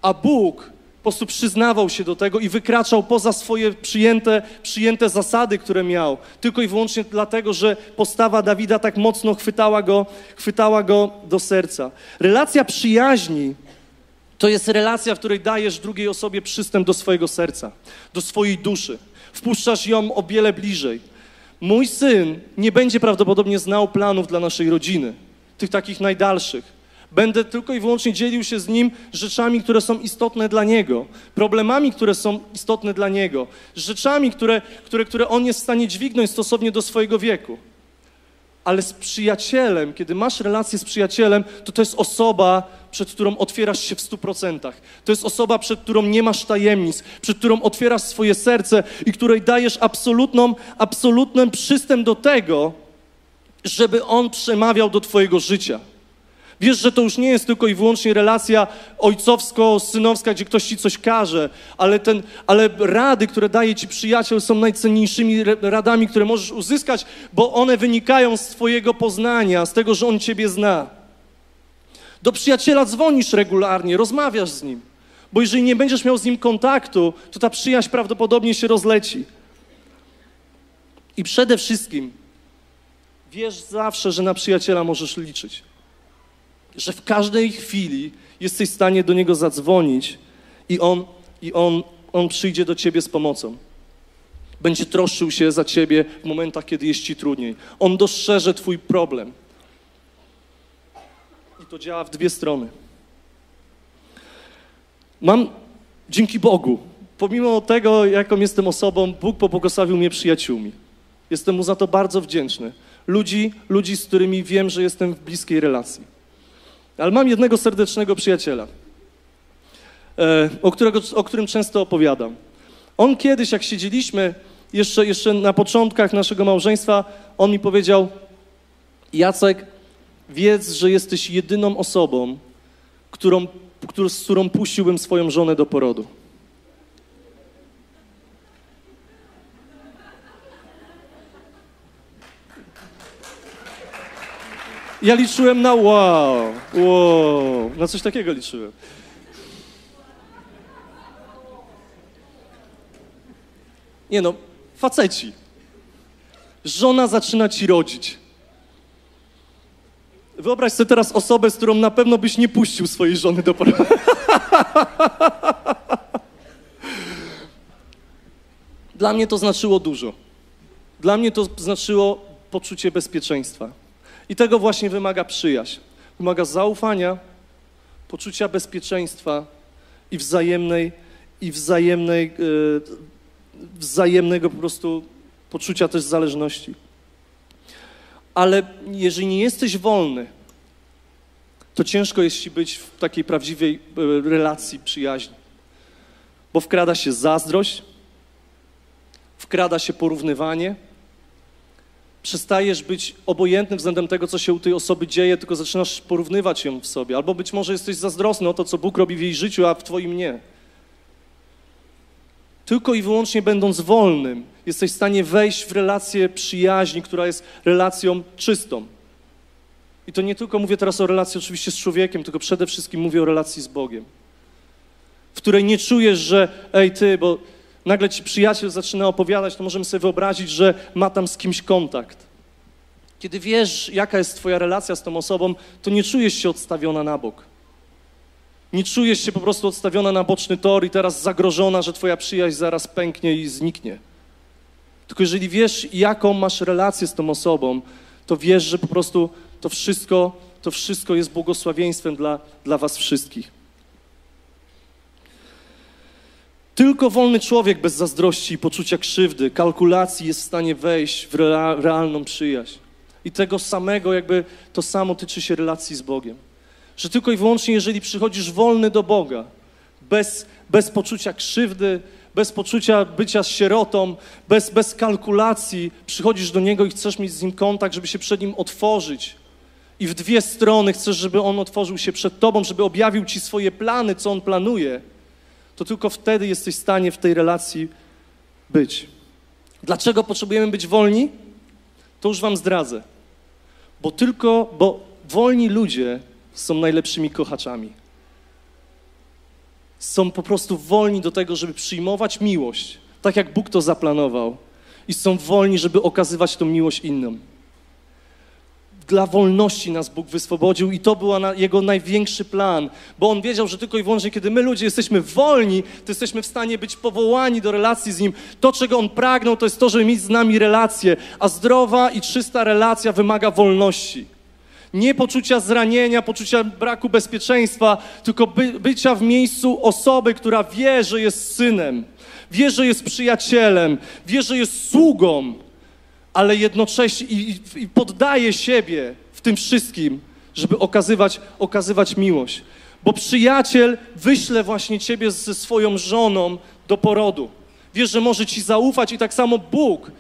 A Bóg po prostu przyznawał się do tego i wykraczał poza swoje przyjęte, przyjęte zasady, które miał. Tylko i wyłącznie dlatego, że postawa Dawida tak mocno chwytała go, chwytała go do serca. Relacja przyjaźni to jest relacja, w której dajesz drugiej osobie przystęp do swojego serca, do swojej duszy. Wpuszczasz ją o wiele bliżej. Mój syn nie będzie prawdopodobnie znał planów dla naszej rodziny, tych takich najdalszych Będę tylko i wyłącznie dzielił się z nim rzeczami, które są istotne dla niego, problemami, które są istotne dla niego, rzeczami, które, które, które on jest w stanie dźwignąć stosownie do swojego wieku. Ale z przyjacielem, kiedy masz relację z przyjacielem, to to jest osoba, przed którą otwierasz się w stu procentach. To jest osoba, przed którą nie masz tajemnic, przed którą otwierasz swoje serce i której dajesz absolutną, absolutny przystęp do tego, żeby on przemawiał do twojego życia. Wiesz, że to już nie jest tylko i wyłącznie relacja ojcowsko-synowska, gdzie ktoś ci coś każe, ale, ten, ale rady, które daje ci przyjaciel, są najcenniejszymi radami, które możesz uzyskać, bo one wynikają z twojego poznania, z tego, że on ciebie zna. Do przyjaciela dzwonisz regularnie, rozmawiasz z nim, bo jeżeli nie będziesz miał z nim kontaktu, to ta przyjaźń prawdopodobnie się rozleci. I przede wszystkim wiesz zawsze, że na przyjaciela możesz liczyć że w każdej chwili jesteś w stanie do Niego zadzwonić i On, i on, on przyjdzie do Ciebie z pomocą. Będzie troszczył się za ciebie w momentach, kiedy jest ci trudniej. On dostrzeże twój problem. I to działa w dwie strony. Mam dzięki Bogu, pomimo tego, jaką jestem osobą, Bóg pobłogosławił mnie przyjaciółmi. Jestem mu za to bardzo wdzięczny. Ludzi, ludzi, z którymi wiem, że jestem w bliskiej relacji. Ale mam jednego serdecznego przyjaciela, e, o, którego, o którym często opowiadam. On kiedyś, jak siedzieliśmy, jeszcze, jeszcze na początkach naszego małżeństwa, on mi powiedział: Jacek, wiedz, że jesteś jedyną osobą, którą, z którą puściłbym swoją żonę do porodu. Ja liczyłem na wow, wow, na coś takiego liczyłem. Nie no, faceci. Żona zaczyna ci rodzić. Wyobraź sobie teraz osobę, z którą na pewno byś nie puścił swojej żony do porodu. Dla mnie to znaczyło dużo. Dla mnie to znaczyło poczucie bezpieczeństwa. I tego właśnie wymaga przyjaźń. Wymaga zaufania, poczucia bezpieczeństwa i wzajemnej, i wzajemnej, yy, wzajemnego po prostu poczucia też zależności. Ale jeżeli nie jesteś wolny, to ciężko jest ci być w takiej prawdziwej e, relacji przyjaźni. Bo wkrada się zazdrość, wkrada się porównywanie, przestajesz być obojętny względem tego, co się u tej osoby dzieje, tylko zaczynasz porównywać ją w sobie. Albo być może jesteś zazdrosny o to, co Bóg robi w jej życiu, a w twoim nie. Tylko i wyłącznie będąc wolnym, jesteś w stanie wejść w relację przyjaźni, która jest relacją czystą. I to nie tylko mówię teraz o relacji oczywiście z człowiekiem, tylko przede wszystkim mówię o relacji z Bogiem. W której nie czujesz, że ej ty, bo nagle ci przyjaciel zaczyna opowiadać, to możemy sobie wyobrazić, że ma tam z kimś kontakt. Kiedy wiesz, jaka jest twoja relacja z tą osobą, to nie czujesz się odstawiona na bok. Nie czujesz się po prostu odstawiona na boczny tor i teraz zagrożona, że twoja przyjaźń zaraz pęknie i zniknie. Tylko jeżeli wiesz, jaką masz relację z tą osobą, to wiesz, że po prostu to wszystko, to wszystko jest błogosławieństwem dla, dla was wszystkich. Tylko wolny człowiek bez zazdrości, poczucia krzywdy, kalkulacji jest w stanie wejść w realną przyjaźń. I tego samego, jakby to samo tyczy się relacji z Bogiem. Że tylko i wyłącznie, jeżeli przychodzisz wolny do Boga, bez, bez poczucia krzywdy, bez poczucia bycia sierotą, bez, bez kalkulacji, przychodzisz do Niego i chcesz mieć z Nim kontakt, żeby się przed Nim otworzyć. I w dwie strony chcesz, żeby On otworzył się przed Tobą, żeby objawił Ci swoje plany, co On planuje, to tylko wtedy jesteś w stanie w tej relacji być. Dlaczego potrzebujemy być wolni? To już Wam zdradzę. Bo tylko, bo wolni ludzie są najlepszymi kochaczami. Są po prostu wolni do tego, żeby przyjmować miłość, tak jak Bóg to zaplanował, i są wolni, żeby okazywać tą miłość innym. Dla wolności nas Bóg wyswobodził i to był Jego największy plan, bo On wiedział, że tylko i wyłącznie, kiedy my ludzie jesteśmy wolni, to jesteśmy w stanie być powołani do relacji z Nim. To, czego On pragnął, to jest to, żeby mieć z nami relację, a zdrowa i czysta relacja wymaga wolności nie poczucia zranienia, poczucia braku bezpieczeństwa, tylko by, bycia w miejscu osoby, która wie, że jest synem, wie, że jest przyjacielem, wie, że jest sługą, ale jednocześnie i, i, poddaje siebie w tym wszystkim, żeby okazywać, okazywać miłość. Bo przyjaciel wyśle właśnie ciebie ze swoją żoną do porodu. Wiesz, że może ci zaufać i tak samo Bóg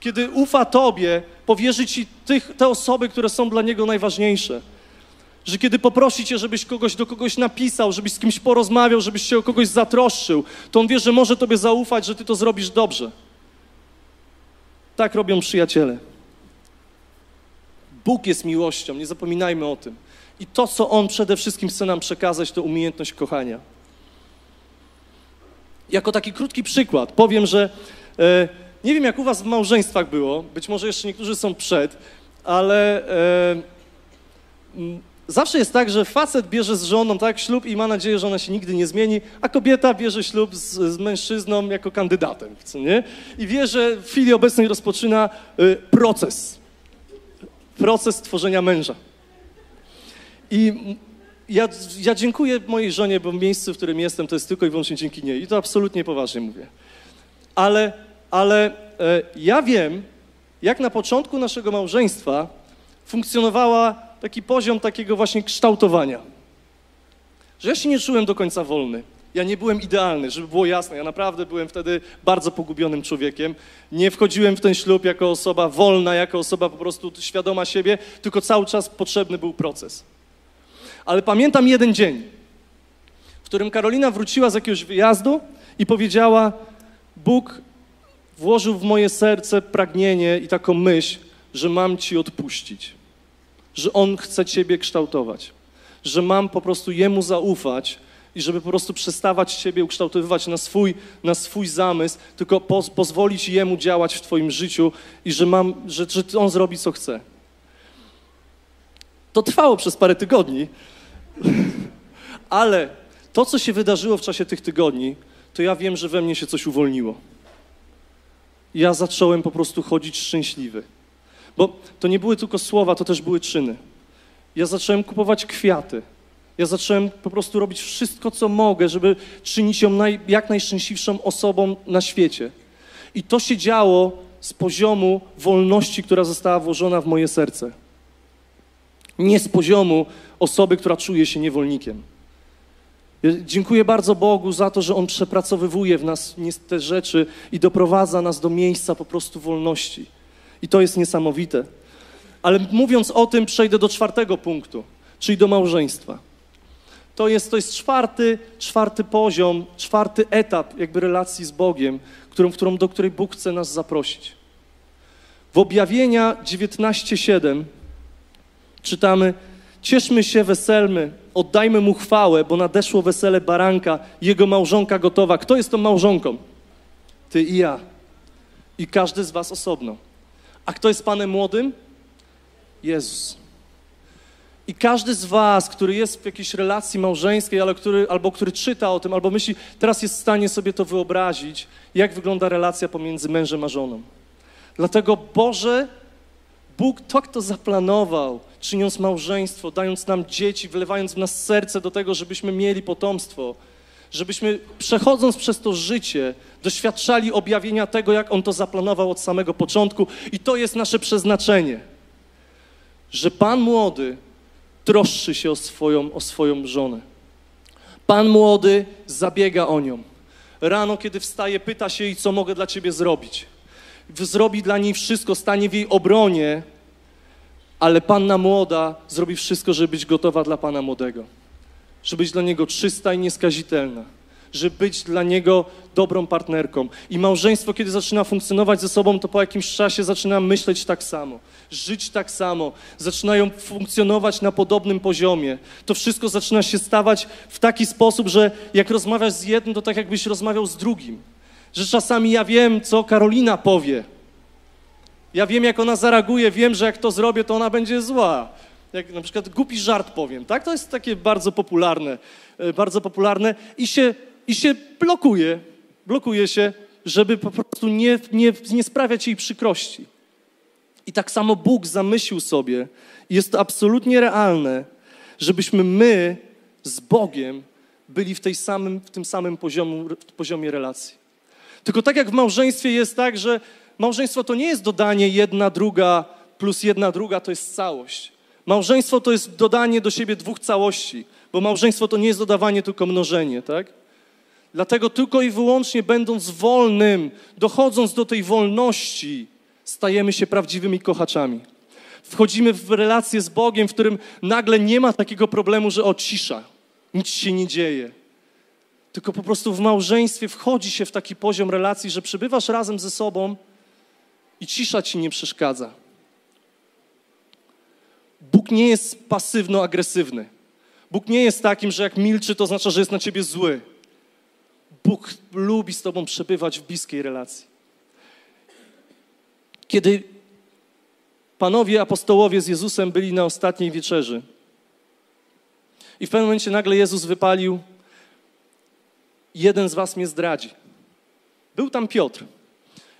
kiedy ufa Tobie, powierzy Ci tych, te osoby, które są dla Niego najważniejsze. Że kiedy poprosi Cię, żebyś kogoś do kogoś napisał, żebyś z kimś porozmawiał, żebyś się o kogoś zatroszczył, to On wie, że może Tobie zaufać, że Ty to zrobisz dobrze. Tak robią przyjaciele. Bóg jest miłością, nie zapominajmy o tym. I to, co On przede wszystkim chce nam przekazać, to umiejętność kochania. Jako taki krótki przykład powiem, że e, nie wiem, jak u was w małżeństwach było, być może jeszcze niektórzy są przed, ale e, zawsze jest tak, że facet bierze z żoną tak ślub i ma nadzieję, że ona się nigdy nie zmieni, a kobieta bierze ślub z, z mężczyzną jako kandydatem, co nie? I wie, że w chwili obecnej rozpoczyna y, proces. Proces tworzenia męża. I ja, ja dziękuję mojej żonie, bo miejsce, w którym jestem, to jest tylko i wyłącznie dzięki niej. I to absolutnie poważnie mówię. Ale, ale e, ja wiem, jak na początku naszego małżeństwa funkcjonowała taki poziom takiego właśnie kształtowania. Że ja się nie czułem do końca wolny. Ja nie byłem idealny, żeby było jasne. Ja naprawdę byłem wtedy bardzo pogubionym człowiekiem. Nie wchodziłem w ten ślub jako osoba wolna, jako osoba po prostu świadoma siebie, tylko cały czas potrzebny był proces. Ale pamiętam jeden dzień, w którym Karolina wróciła z jakiegoś wyjazdu i powiedziała: Bóg włożył w moje serce pragnienie i taką myśl, że mam ci odpuścić, że On chce ciebie kształtować, że mam po prostu Jemu zaufać i żeby po prostu przestawać ciebie ukształtowywać na swój, na swój zamysł, tylko poz, pozwolić Jemu działać w twoim życiu i że, mam, że, że On zrobi, co chce. To trwało przez parę tygodni, ale to, co się wydarzyło w czasie tych tygodni, to ja wiem, że we mnie się coś uwolniło. Ja zacząłem po prostu chodzić szczęśliwy. Bo to nie były tylko słowa, to też były czyny. Ja zacząłem kupować kwiaty. Ja zacząłem po prostu robić wszystko, co mogę, żeby czynić ją naj, jak najszczęśliwszą osobą na świecie. I to się działo z poziomu wolności, która została włożona w moje serce. Nie z poziomu osoby, która czuje się niewolnikiem. Dziękuję bardzo Bogu za to, że On przepracowywuje w nas te rzeczy i doprowadza nas do miejsca po prostu wolności. I to jest niesamowite. Ale mówiąc o tym, przejdę do czwartego punktu, czyli do małżeństwa. To jest, to jest czwarty, czwarty poziom, czwarty etap jakby relacji z Bogiem, którą, którą, do której Bóg chce nas zaprosić. W objawienia 19:7 czytamy: Cieszmy się, weselmy, oddajmy mu chwałę, bo nadeszło wesele baranka, jego małżonka gotowa. Kto jest tą małżonką? Ty i ja. I każdy z was osobno. A kto jest Panem młodym? Jezus. I każdy z was, który jest w jakiejś relacji małżeńskiej, ale który, albo który czyta o tym, albo myśli, teraz jest w stanie sobie to wyobrazić, jak wygląda relacja pomiędzy mężem a żoną. Dlatego Boże, Bóg tak to zaplanował, czyniąc małżeństwo, dając nam dzieci, wlewając w nas serce do tego, żebyśmy mieli potomstwo, żebyśmy przechodząc przez to życie doświadczali objawienia tego, jak On to zaplanował od samego początku i to jest nasze przeznaczenie, że Pan młody troszczy się o swoją, o swoją żonę. Pan młody zabiega o nią. Rano, kiedy wstaje, pyta się jej, co mogę dla ciebie zrobić. Zrobi dla niej wszystko, stanie w jej obronie, ale panna młoda zrobi wszystko, żeby być gotowa dla pana młodego. Żeby być dla niego czysta i nieskazitelna. Żeby być dla niego dobrą partnerką. I małżeństwo, kiedy zaczyna funkcjonować ze sobą, to po jakimś czasie zaczyna myśleć tak samo, żyć tak samo, zaczynają funkcjonować na podobnym poziomie. To wszystko zaczyna się stawać w taki sposób, że jak rozmawiasz z jednym, to tak jakbyś rozmawiał z drugim. Że czasami ja wiem, co Karolina powie, ja wiem, jak ona zareaguje, wiem, że jak to zrobię, to ona będzie zła. Jak na przykład głupi żart powiem, tak? To jest takie bardzo popularne, e, bardzo popularne i się, i się blokuje, blokuje się, żeby po prostu nie, nie, nie sprawiać jej przykrości. I tak samo Bóg zamyślił sobie, jest to absolutnie realne, żebyśmy my z Bogiem byli w, tej samym, w tym samym poziomu, poziomie relacji. Tylko tak jak w małżeństwie jest tak, że małżeństwo to nie jest dodanie jedna, druga plus jedna, druga, to jest całość. Małżeństwo to jest dodanie do siebie dwóch całości, bo małżeństwo to nie jest dodawanie, tylko mnożenie, tak? Dlatego tylko i wyłącznie będąc wolnym, dochodząc do tej wolności, stajemy się prawdziwymi kochaczami. Wchodzimy w relację z Bogiem, w którym nagle nie ma takiego problemu, że o cisza, nic się nie dzieje. Tylko po prostu w małżeństwie wchodzi się w taki poziom relacji, że przebywasz razem ze sobą i cisza ci nie przeszkadza. Bóg nie jest pasywno-agresywny. Bóg nie jest takim, że jak milczy, to oznacza, że jest na ciebie zły. Bóg lubi z tobą przebywać w bliskiej relacji. Kiedy panowie apostołowie z Jezusem byli na ostatniej wieczerzy, I w pewnym momencie nagle Jezus wypalił: Jeden z was mnie zdradzi. Był tam Piotr.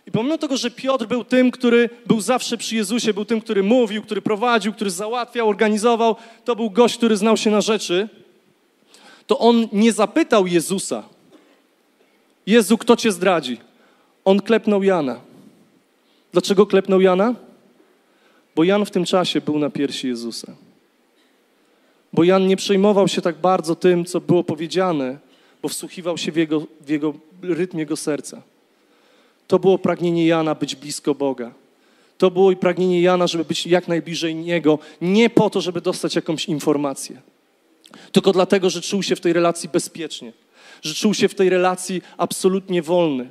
I pomimo tego, że Piotr był tym, który był zawsze przy Jezusie, był tym, który mówił, który prowadził, który załatwiał, organizował, to był gość, który znał się na rzeczy, to on nie zapytał Jezusa: Jezu, kto cię zdradzi? On klepnął Jana. Dlaczego klepnął Jana? Bo Jan w tym czasie był na piersi Jezusa. Bo Jan nie przejmował się tak bardzo tym, co było powiedziane, bo wsłuchiwał się w jego, w jego rytm jego serca. To było pragnienie Jana być blisko Boga. To było i pragnienie Jana, żeby być jak najbliżej Niego, nie po to, żeby dostać jakąś informację, tylko dlatego, że czuł się w tej relacji bezpiecznie, że czuł się w tej relacji absolutnie wolny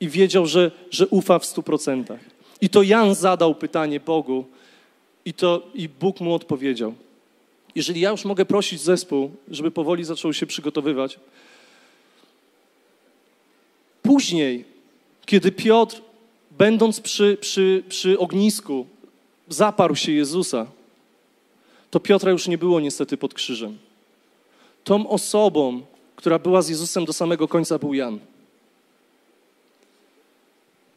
i wiedział, że, że ufa w stu procentach. I to Jan zadał pytanie Bogu i, to, i Bóg mu odpowiedział. Jeżeli ja już mogę prosić zespół, żeby powoli zaczął się przygotowywać, później, kiedy Piotr, będąc przy, przy, przy ognisku, zaparł się Jezusa, to Piotra już nie było niestety pod krzyżem. Tą osobą, która była z Jezusem do samego końca, był Jan.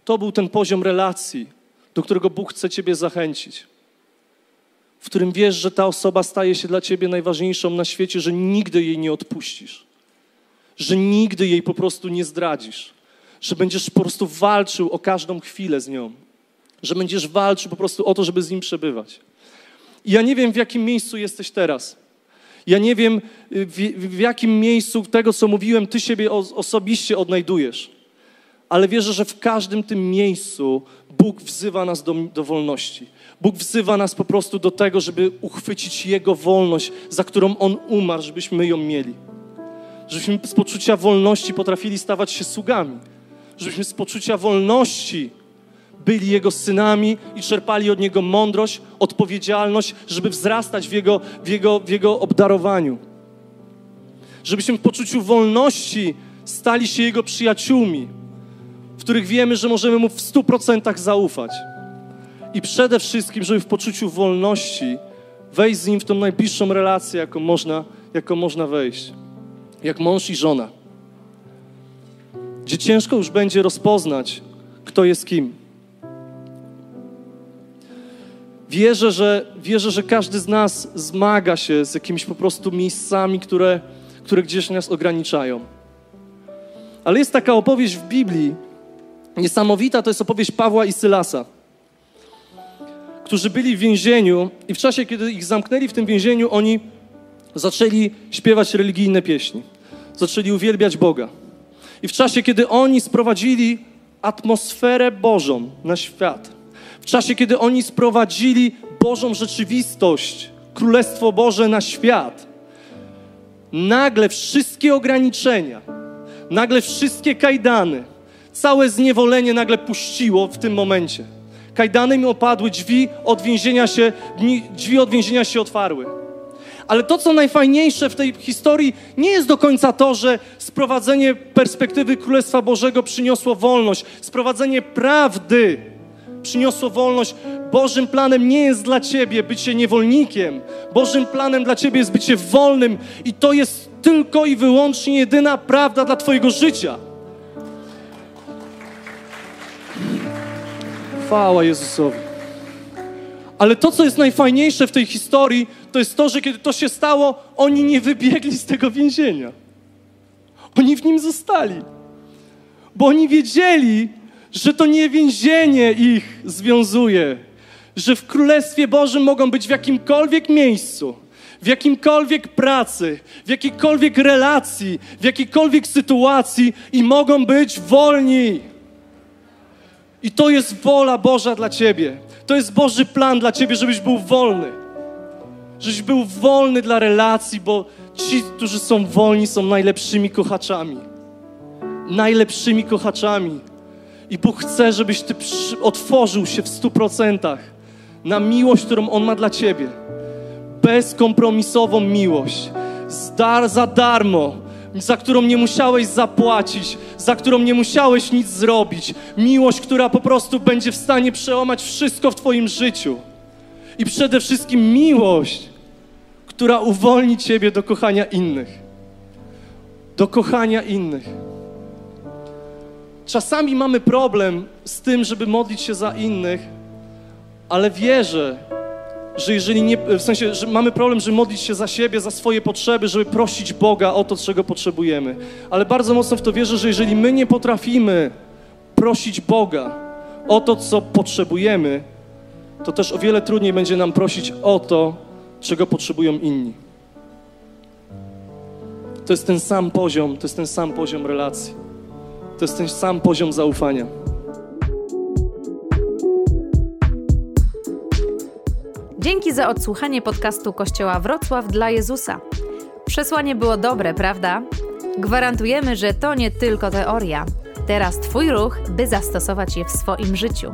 To był ten poziom relacji, do którego Bóg chce Ciebie zachęcić. W którym wiesz, że ta osoba staje się dla Ciebie najważniejszą na świecie, że nigdy jej nie odpuścisz. Że nigdy jej po prostu nie zdradzisz. Że będziesz po prostu walczył o każdą chwilę z nią. Że będziesz walczył po prostu o to, żeby z nim przebywać. I ja nie wiem, w jakim miejscu jesteś teraz. Ja nie wiem, w, w jakim miejscu tego, co mówiłem, ty siebie osobiście odnajdujesz ale wierzę, że w każdym tym miejscu Bóg wzywa nas do, do wolności. Bóg wzywa nas po prostu do tego, żeby uchwycić Jego wolność, za którą On umarł, żebyśmy ją mieli. Żebyśmy z poczucia wolności potrafili stawać się sługami. Żebyśmy z poczucia wolności byli Jego synami i czerpali od Niego mądrość, odpowiedzialność, żeby wzrastać w Jego, w Jego, w Jego obdarowaniu. Żebyśmy w poczuciu wolności stali się Jego przyjaciółmi w których wiemy, że możemy Mu w stu procentach zaufać. I przede wszystkim, żeby w poczuciu wolności wejść z Nim w tą najbliższą relację, jaką można, jaką można wejść. Jak mąż i żona. Gdzie ciężko już będzie rozpoznać, kto jest kim. Wierzę, że, wierzę, że każdy z nas zmaga się z jakimiś po prostu miejscami, które, które gdzieś nas ograniczają. Ale jest taka opowieść w Biblii, Niesamowita to jest opowieść Pawła i Sylasa, którzy byli w więzieniu i w czasie, kiedy ich zamknęli w tym więzieniu, oni zaczęli śpiewać religijne pieśni. Zaczęli uwielbiać Boga. I w czasie, kiedy oni sprowadzili atmosferę Bożą na świat, w czasie, kiedy oni sprowadzili Bożą rzeczywistość, Królestwo Boże na świat, nagle wszystkie ograniczenia, nagle wszystkie kajdany, całe zniewolenie nagle puściło w tym momencie. Kajdany mi opadły, drzwi od więzienia się, drzwi od więzienia się otwarły. Ale to, co najfajniejsze w tej historii, nie jest do końca to, że sprowadzenie perspektywy Królestwa Bożego przyniosło wolność, sprowadzenie prawdy przyniosło wolność. Bożym planem nie jest dla ciebie bycie niewolnikiem. Bożym planem dla ciebie jest bycie wolnym i to jest tylko i wyłącznie jedyna prawda dla twojego życia. Chwała Jezusowi. Ale to, co jest najfajniejsze w tej historii, to jest to, że kiedy to się stało, oni nie wybiegli z tego więzienia. Oni w nim zostali. Bo oni wiedzieli, że to nie więzienie ich związuje, że w Królestwie Bożym mogą być w jakimkolwiek miejscu, w jakimkolwiek pracy, w jakiejkolwiek relacji, w jakiejkolwiek sytuacji i mogą być wolni. I to jest wola Boża dla Ciebie. To jest Boży plan dla Ciebie, żebyś był wolny. Żebyś był wolny dla relacji, bo ci, którzy są wolni, są najlepszymi kochaczami. Najlepszymi kochaczami. I Bóg chce, żebyś Ty otworzył się w stu procentach na miłość, którą On ma dla Ciebie. Bezkompromisową miłość. Zdar za darmo za którą nie musiałeś zapłacić, za którą nie musiałeś nic zrobić. Miłość, która po prostu będzie w stanie przełamać wszystko w Twoim życiu. I przede wszystkim miłość, która uwolni Ciebie do kochania innych. Do kochania innych. Czasami mamy problem z tym, żeby modlić się za innych, ale wierzę, że jeżeli nie, w sensie, że mamy problem, żeby modlić się za siebie, za swoje potrzeby, żeby prosić Boga o to, czego potrzebujemy. Ale bardzo mocno w to wierzę, że jeżeli my nie potrafimy prosić Boga o to, co potrzebujemy, to też o wiele trudniej będzie nam prosić o to, czego potrzebują inni. To jest ten sam poziom, to jest ten sam poziom relacji. To jest ten sam poziom zaufania. Dzięki za odsłuchanie podcastu Kościoła Wrocław dla Jezusa. Przesłanie było dobre, prawda? Gwarantujemy, że to nie tylko teoria. Teraz Twój ruch, by zastosować je w swoim życiu.